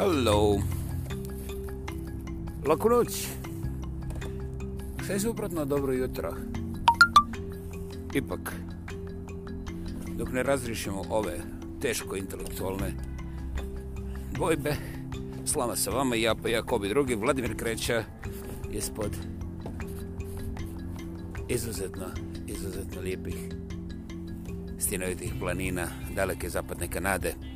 Hello. Laku noć. Sve suprotno dobro jutro. Ipak, dok ne razrišimo ove teško intelektualne dvojbe, slama sa vama i ja pa ja kobi drugi, Vladimir Kreća ispod izuzetno, izuzetno lijepih stinovitih planina daleke zapadne Kanade. Hvala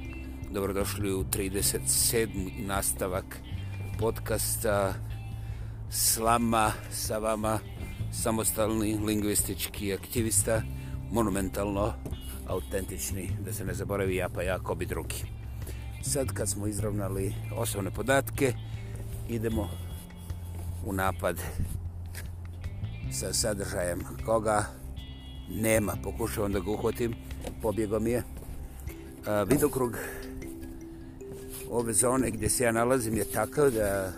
dobrodošli u 37. nastavak podcasta Slama sa vama, samostalni lingvistički aktivista, monumentalno autentični, da se ne zaboravi ja pa ja, ko bi drugi. Sad kad smo izravnali osnovne podatke, idemo u napad sa sadržajem koga nema. Pokušavam da ga uhvatim, pobjegao mi je. Vidokrug uh, ove zone gdje se ja nalazim je takav da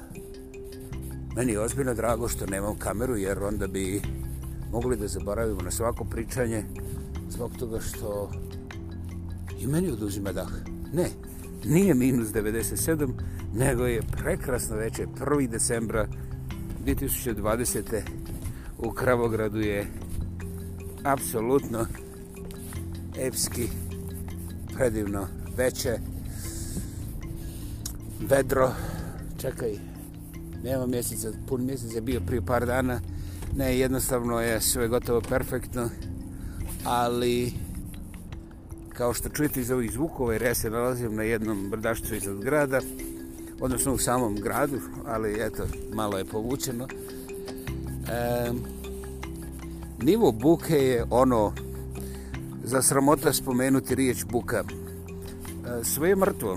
meni je ozbiljno drago što nemam kameru jer onda bi mogli da zaboravimo na svako pričanje zbog toga što i meni oduzima dah. Ne, nije minus 97, nego je prekrasno veče 1. decembra 2020. u Kravogradu je apsolutno epski predivno veče vedro, čekaj, nema mjeseca, pun mjesec je bio prije par dana, ne, jednostavno je sve gotovo perfektno, ali kao što čujete iz ovih zvukova, jer ja se nalazim na jednom brdašcu iznad grada, odnosno u samom gradu, ali eto, malo je povučeno. E, nivo buke je ono, za sramota spomenuti riječ buka, e, sve je mrtvo,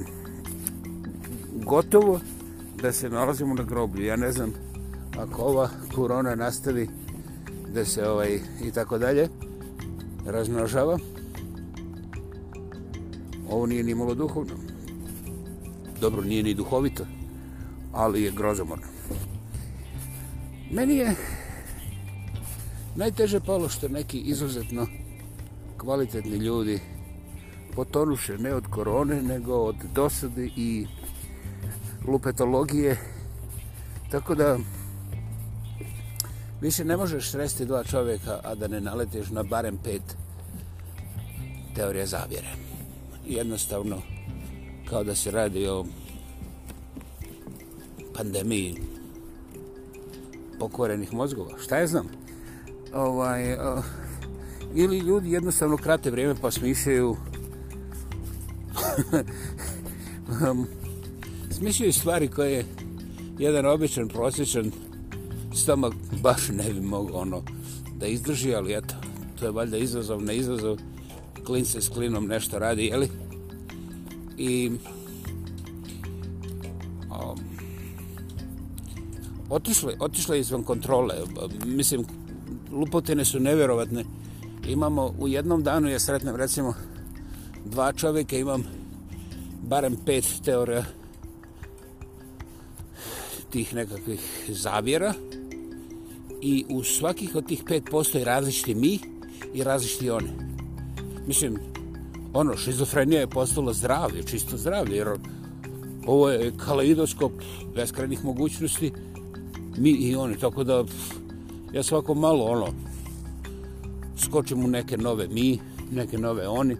gotovo da se nalazimo na groblju. Ja ne znam ako ova korona nastavi da se ovaj i tako dalje raznožava. Ovo nije ni malo duhovno. Dobro, nije ni duhovito, ali je grozomorno. Meni je najteže palo što neki izuzetno kvalitetni ljudi potonuše ne od korone, nego od dosade i lupetologije. Tako da više ne možeš sresti dva čovjeka, a da ne naleteš na barem pet teorija zavjere. Jednostavno, kao da se radi o pandemiji pokvorenih mozgova. Šta je znam? Ovaj, o, eh, ili ljudi jednostavno krate vrijeme pa smišljaju um, razmišljaju stvari koje jedan običan, prosječan stomak baš ne bi mogao ono da izdrži, ali eto, to je valjda izazov, ne izazov, klin se s klinom nešto radi, jeli? I otišle, um, otišle izvan kontrole. Mislim, lupotine su neverovatne. Imamo, u jednom danu ja sretnem, recimo, dva čovjeka, imam barem pet teorija tih nekakvih zavjera i u svakih od tih 5% je različiti mi i različiti oni. Mislim, ono, šizofrenija je postala zdravlje, čisto zdravlje, jer ovo je kaleidoskop beskrenih mogućnosti, mi i oni, tako da pff, ja svako malo, ono, skočim u neke nove mi, neke nove oni.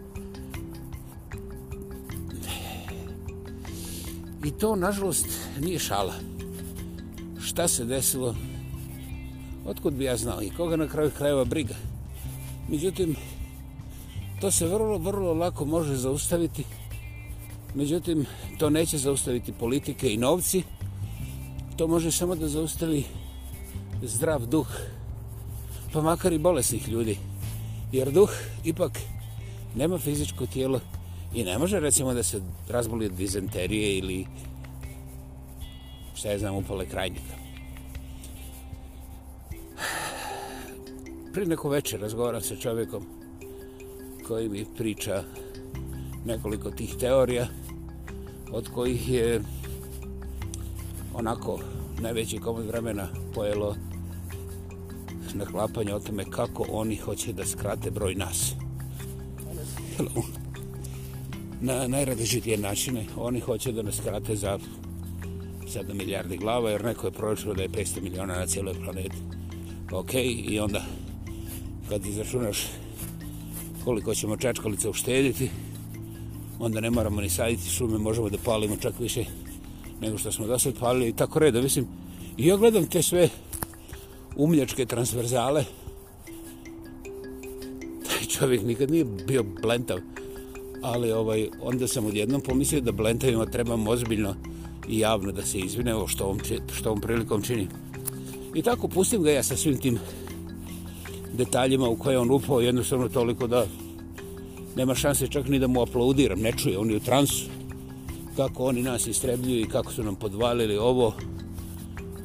I to, nažalost, nije šala šta se desilo, otkud bi ja znao i koga na kraju krajeva briga. Međutim, to se vrlo, vrlo lako može zaustaviti. Međutim, to neće zaustaviti politike i novci. To može samo da zaustavi zdrav duh, pa makar i bolesnih ljudi. Jer duh ipak nema fizičko tijelo i ne može recimo da se razboli od dizenterije ili šta je znam, upale krajnjika. Pri neko večer razgovaram sa čovjekom koji mi priča nekoliko tih teorija od kojih je onako najveći komad vremena pojelo naklapanje o tome kako oni hoće da skrate broj nas. Na najradežitije načine oni hoće da nas skrate za 7 milijardi glava, jer neko je proračio da je 500 miliona na cijeloj planeti. Ok, i onda kad izračunaš koliko ćemo čačkalice uštediti, onda ne moramo ni saditi šume, možemo da palimo čak više nego što smo do sad palili i tako redom. Mislim, i ja gledam te sve umljačke transverzale, taj čovjek nikad nije bio blentav, ali ovaj, onda sam odjednom pomislio da blentavima trebamo ozbiljno i javno da se izvine ovo što, što ovom prilikom čini. I tako pustim ga ja sa svim tim detaljima u koje on upao jednostavno toliko da nema šanse čak ni da mu aplaudiram, ne čuje, on je u transu. Kako oni nas istrebljuju i kako su nam podvalili ovo,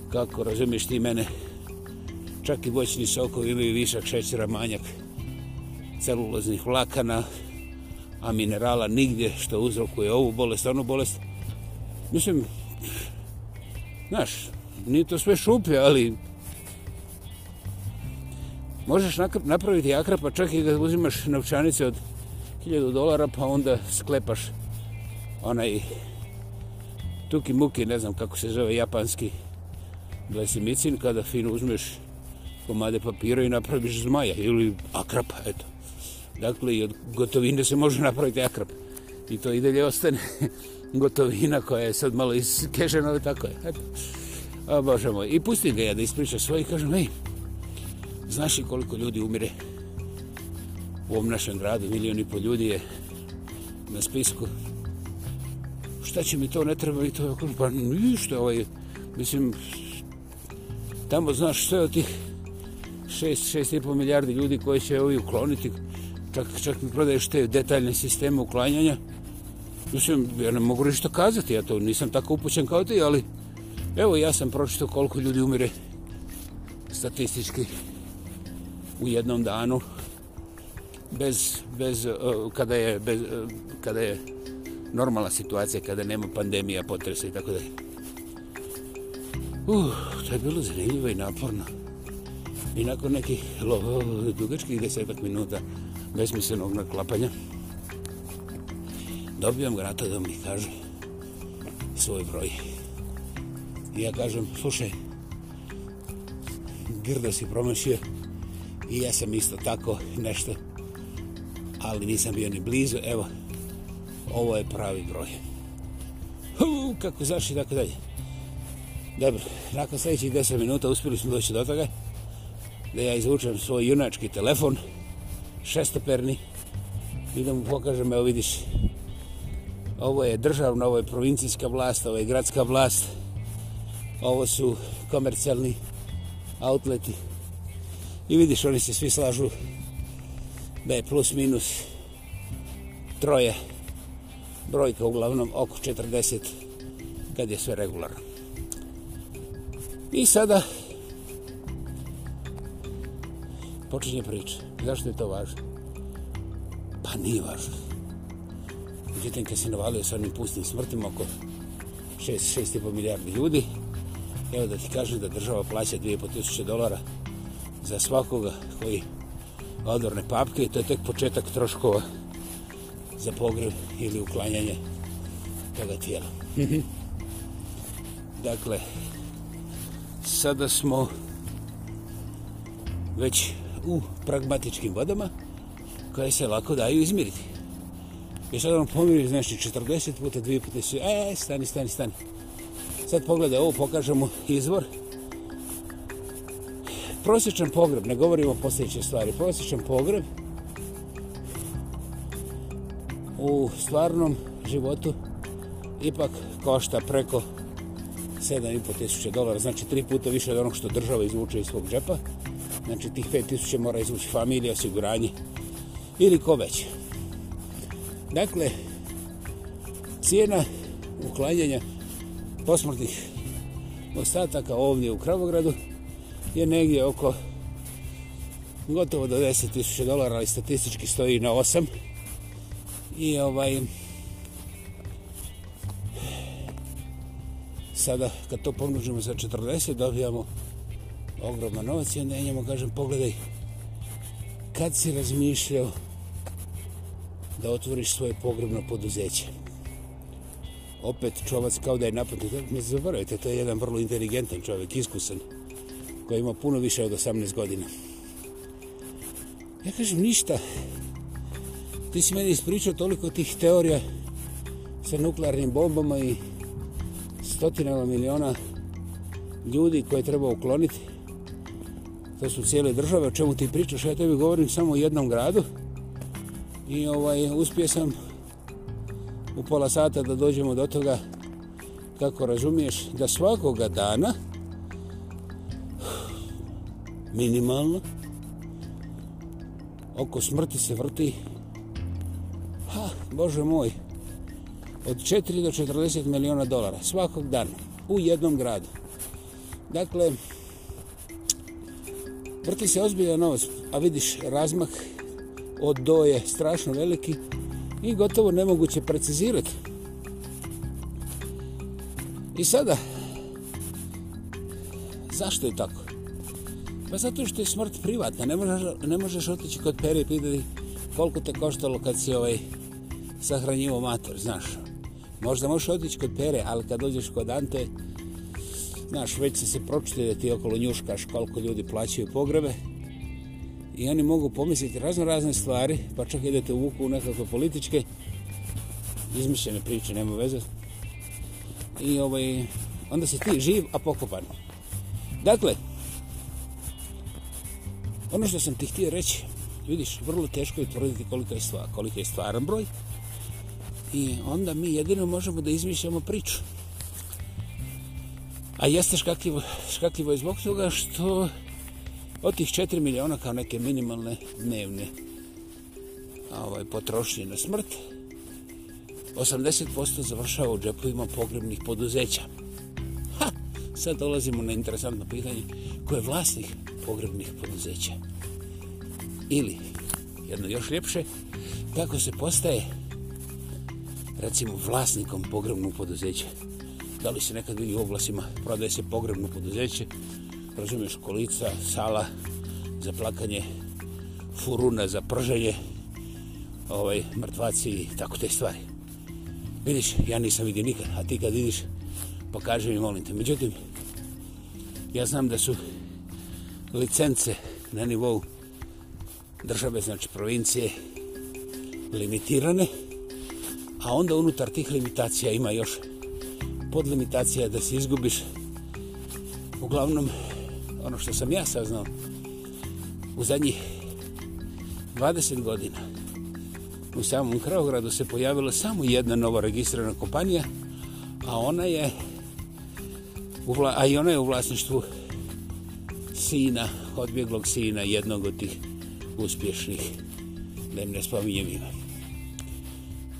kako razumiješ ti mene, čak i voćni sokovi imaju višak šećera, manjak celuloznih vlakana, a minerala nigdje što uzrokuje ovu bolest, onu bolest, mislim, znaš, nije to sve šuplje, ali možeš napraviti akrapa čak i kad uzimaš novčanice od 1000 dolara, pa onda sklepaš onaj tuki muki, ne znam kako se zove, japanski blesimicin, kada fino uzmeš komade papira i napraviš zmaja ili akrapa, eto. Dakle, i od gotovine se može napraviti akrap. I to i dalje ostane. gotovina koja je sad malo iz Keženove, tako je. A Bože moj, i pustim ga ja da ispriča svoj i kažem, ej, znaš li koliko ljudi umire u ovom našem gradu, milijon i pol ljudi je na spisku. Šta će mi to, ne treba i to, pa ništa, ovaj, mislim, tamo znaš sve od tih 6-6,5 milijardi ljudi koje će ovi ukloniti, čak, čak mi prodaješ te detaljne sisteme uklanjanja, Mislim, ja ne mogu ništa kazati, ja to nisam tako upućen kao ti, ali evo ja sam pročito koliko ljudi umire statistički u jednom danu bez, bez, eh, kada, je, bez, eh, kada je normalna situacija, kada nema pandemija, potresa i tako da Uh, to je bilo zanimljivo i naporno. I nakon nekih lo, dugačkih desetak minuta besmislenog naklapanja, dobijam grata da mi kaže svoj broj. I ja kažem, slušaj, grdo si promašio i ja sam isto tako nešto, ali nisam bio ni blizu, evo, ovo je pravi broj. Uu, kako zaši, tako dalje. Dobro, nakon sljedećih 10 minuta uspjeli smo doći do toga da ja izvučem svoj junački telefon, šestoperni, i da mu pokažem, evo vidiš, ovo je državna, ovo je provincijska vlast, ovo je gradska vlast, ovo su komercijalni outleti. I vidiš, oni se svi slažu da je plus minus troje brojka, uglavnom oko 40 kad je sve regularno. I sada počinje priča. Zašto je to važno? Pa nije važno. Hitlinke se navalio sa onim pustim smrtima oko 6-6,5 milijardi ljudi. Evo da ti kažem da država plaća 2500 dolara za svakoga koji odvorne papke i to je tek početak troškova za pogreb ili uklanjanje toga tijela. dakle, sada smo već u pragmatičkim vodama koje se lako daju izmiriti. I sad ono pomiri, znaš, 40 puta, 2 puta, su, e, e, stani, stani, stani. Sad pogledaj ovo, pokažemo izvor. Prosječan pogreb, ne govorimo o posljedićoj stvari, prosječan pogreb u stvarnom životu ipak košta preko 7,5 tisuća dolara, znači tri puta više od onog što država izvuče iz svog džepa. Znači tih 5 tisuća mora izvući familija, osiguranje ili ko već. Dakle, cijena uklanjanja posmrtnih ostataka ovdje u Kravogradu je negdje oko gotovo do 10.000 dolara, ali statistički stoji na 8. I ovaj... Sada, kad to pomnožimo za 40, dobijamo ogroman novac i onda ja njemu kažem, pogledaj, kad si razmišljao da otvoriš svoje pogrebno poduzeće. Opet čovac kao da je napadnut, ne zaboravite, to je jedan vrlo inteligentan čovjek, iskusan, koji ima puno više od 18 godina. Ja kažem ništa, ti si meni ispričao toliko tih teorija sa nuklearnim bombama i stotinama miliona ljudi koje treba ukloniti. To su cijele države, o čemu ti pričaš, ja tebi govorim samo o jednom gradu, i ovaj, uspio sam u pola sata da dođemo do toga kako razumiješ da svakoga dana minimalno oko smrti se vrti ha, Bože moj od 4 do 40 miliona dolara svakog dana u jednom gradu dakle vrti se ozbiljan novac a vidiš razmak od do je strašno veliki i gotovo nemoguće precizirati. I sada, zašto je tako? Pa zato što je smrt privatna, ne možeš, ne možeš otići kod peri i pitati koliko te koštalo kad si ovaj sahranjivo mater, znaš. Možda možeš otići kod pere, ali kad dođeš kod Ante, znaš, već se se pročite da ti okolo njuškaš koliko ljudi plaćaju pogrebe, i oni mogu pomisliti razno razne stvari, pa čak idete u vuku u nekakve političke, izmišljene priče, nema veze. I ovaj, onda si ti živ, a pokopan. Dakle, ono što sam ti htio reći, vidiš, vrlo teško je tvrditi koliko je, stvar, koliko je stvaran broj. I onda mi jedino možemo da izmišljamo priču. A jeste škakljivo, škakljivo je zbog toga što od tih 4 miliona kao neke minimalne dnevne ovaj, potrošnje na smrt, 80% završava u džepovima pogrebnih poduzeća. Ha! Sad dolazimo na interesantno pitanje ko je vlasnik pogrebnih poduzeća. Ili, jedno još ljepše, kako se postaje recimo vlasnikom pogrebnog poduzeća. Da li se nekad vidi u oglasima prodaje se pogrebno poduzeće, razumiješ, kolica, sala za plakanje, furuna za prženje, ovaj, mrtvaci i tako te stvari. Vidiš, ja nisam vidio nikad, a ti kad vidiš, pokaži mi, molim te. Međutim, ja znam da su licence na nivou države, znači provincije, limitirane, a onda unutar tih limitacija ima još podlimitacija da se izgubiš. Uglavnom, ono što sam ja saznao u zadnjih 20 godina u samom Kraogradu se pojavila samo jedna nova registrana kompanija, a ona je vla, a i ona je u vlasništvu sina, odbjeglog sina jednog od tih uspješnih da im ne spominjem ima.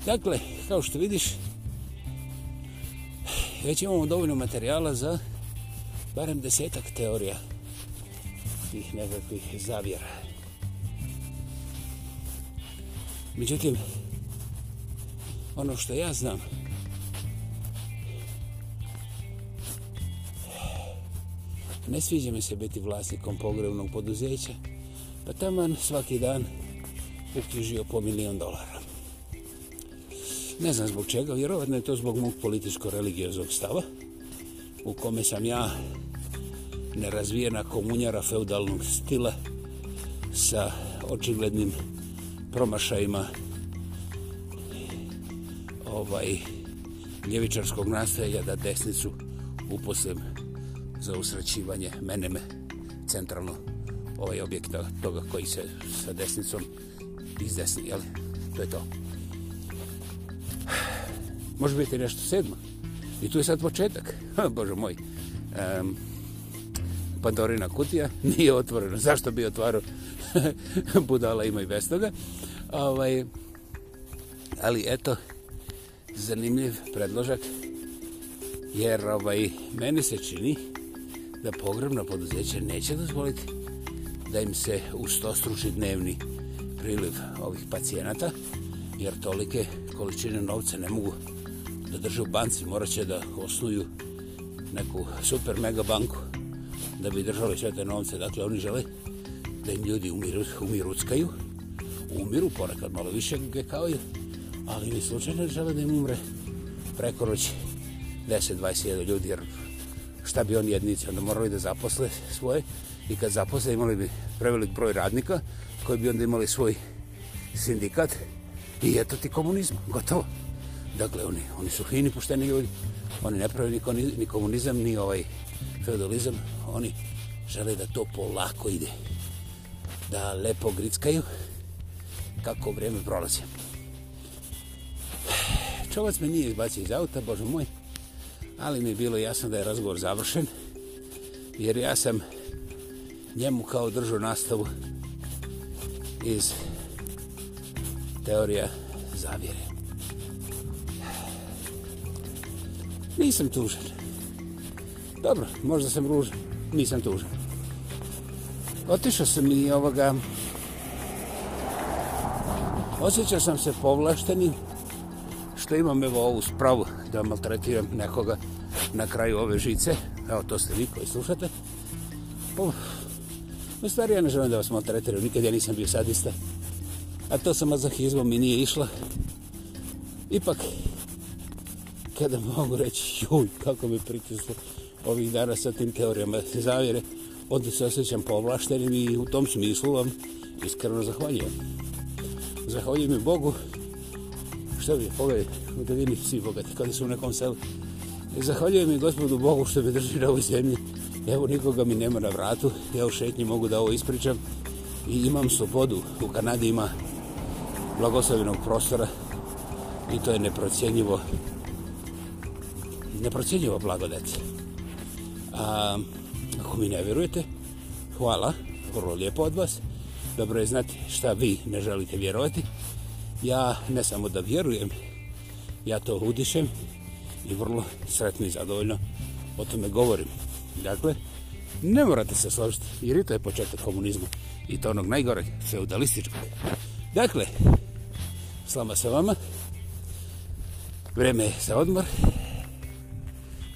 Dakle, kao što vidiš, već imamo dovoljno materijala za barem desetak teorija tih nekakvih zavjera. Međutim, ono što ja znam, ne sviđa mi se biti vlasnikom pogrebnog poduzeća, pa taman svaki dan uknjižio po milijon dolara. Ne znam zbog čega, vjerovatno je to zbog mog političko-religioznog stava, u kome sam ja nerazvijena komunjara feudalnog stila sa očiglednim promašajima ovaj ljevičarskog nastajanja da desnicu uposlijem za usrećivanje meneme centralno ovaj objekt toga koji se sa desnicom izdesni, jel? To je to. Može biti nešto sedmo. I tu je sad početak. Ha, Bože moj. Um, Pandorina kutija, nije otvoreno. Zašto bi otvaro budala ima i bez toga? Ovaj, ali eto, zanimljiv predložak, jer ovaj, meni se čini da pogrebna poduzeća neće dozvoliti da im se ustostruši dnevni priliv ovih pacijenata, jer tolike količine novca ne mogu da drže u banci, moraće da osnuju neku super mega banku da bi držali sve te novce. Dakle, oni žele da im ljudi umiru, umiruckaju, umiru, ponekad malo više gekaju, ali ni slučajno žele da im umre preko noći 10-21 ljudi, jer šta bi oni jednici, onda morali da zaposle svoje i kad zaposle imali bi prevelik broj radnika koji bi onda imali svoj sindikat i eto ti komunizam, gotovo. Dakle, oni, oni su fini pušteni ljudi, oni ne pravi ni, ni komunizam, ni ovaj feudalizam, oni žele da to polako ide. Da lepo grickaju kako vrijeme prolazi. Čovac me nije izbacio iz auta, bože moj, ali mi je bilo jasno da je razgovor završen, jer ja sam njemu kao držao nastavu iz teorija zavjere. Nisam tužan dobro, možda sam ružan, nisam tužan. Otišao sam i ovoga... Osjećao sam se povlašteni što imam evo ovu spravu da maltretiram nekoga na kraju ove žice. Evo, to ste vi koji slušate. U stvari, ja ne želim da vas maltretiram, nikad ja nisam bio sadista. A to sa mazahizmom mi nije išlo. Ipak, kada mogu reći, juj, kako mi pritislo ovih dana sa tim teorijama zavire, onda se osjećam povlaštenim i u tom smislu vam iskreno zahvaljujem. Zahvaljujem i Bogu, što bi, ove, u devini svi bogati, kada su u nekom selu. Zahvaljujem i gospodu Bogu što me drži na ovoj zemlji. Evo, nikoga mi nema na vratu, ja u šetnji mogu da ovo ispričam i imam slobodu. U Kanadi ima blagoslovenog prostora i to je neprocjenjivo, neprocjenjivo blagodat. Neprocjenjivo blagodat. A, ako mi ne vjerujete, hvala, vrlo lijepo od vas. Dobro je znati šta vi ne želite vjerovati. Ja ne samo da vjerujem, ja to udišem i vrlo sretno i zadovoljno o tome govorim. Dakle, ne morate se složiti, jer i to je početak komunizma i to onog najgore feudalističkog. Dakle, slama sa vama, vreme je za odmor,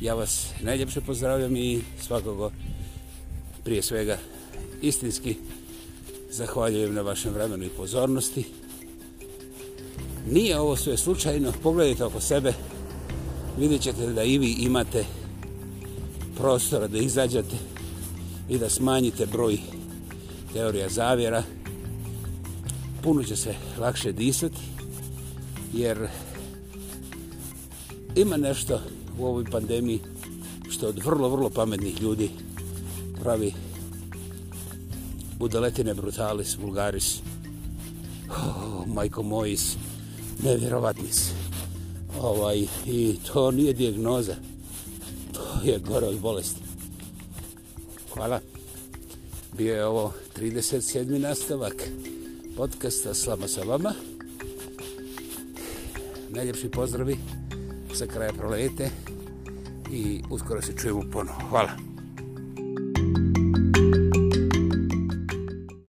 ja vas najljepše pozdravljam i svakog prije svega istinski zahvaljujem na vašem vremenu i pozornosti. Nije ovo sve slučajno, pogledajte oko sebe, vidjet ćete da i vi imate prostora da izađate i da smanjite broj teorija zavjera. Puno će se lakše disati, jer ima nešto u ovoj pandemiji što od vrlo, vrlo pametnih ljudi pravi budaletine brutalis, vulgaris, oh, majko mojis, nevjerovatnis. Ovaj, I to nije dijagnoza, to je gore od bolesti. Hvala. Bio je ovo 37. nastavak podcasta Slama sa vama. Najljepši pozdravi sa kraja prolete. Hvala i uskoro se čujemo ponovo. Hvala.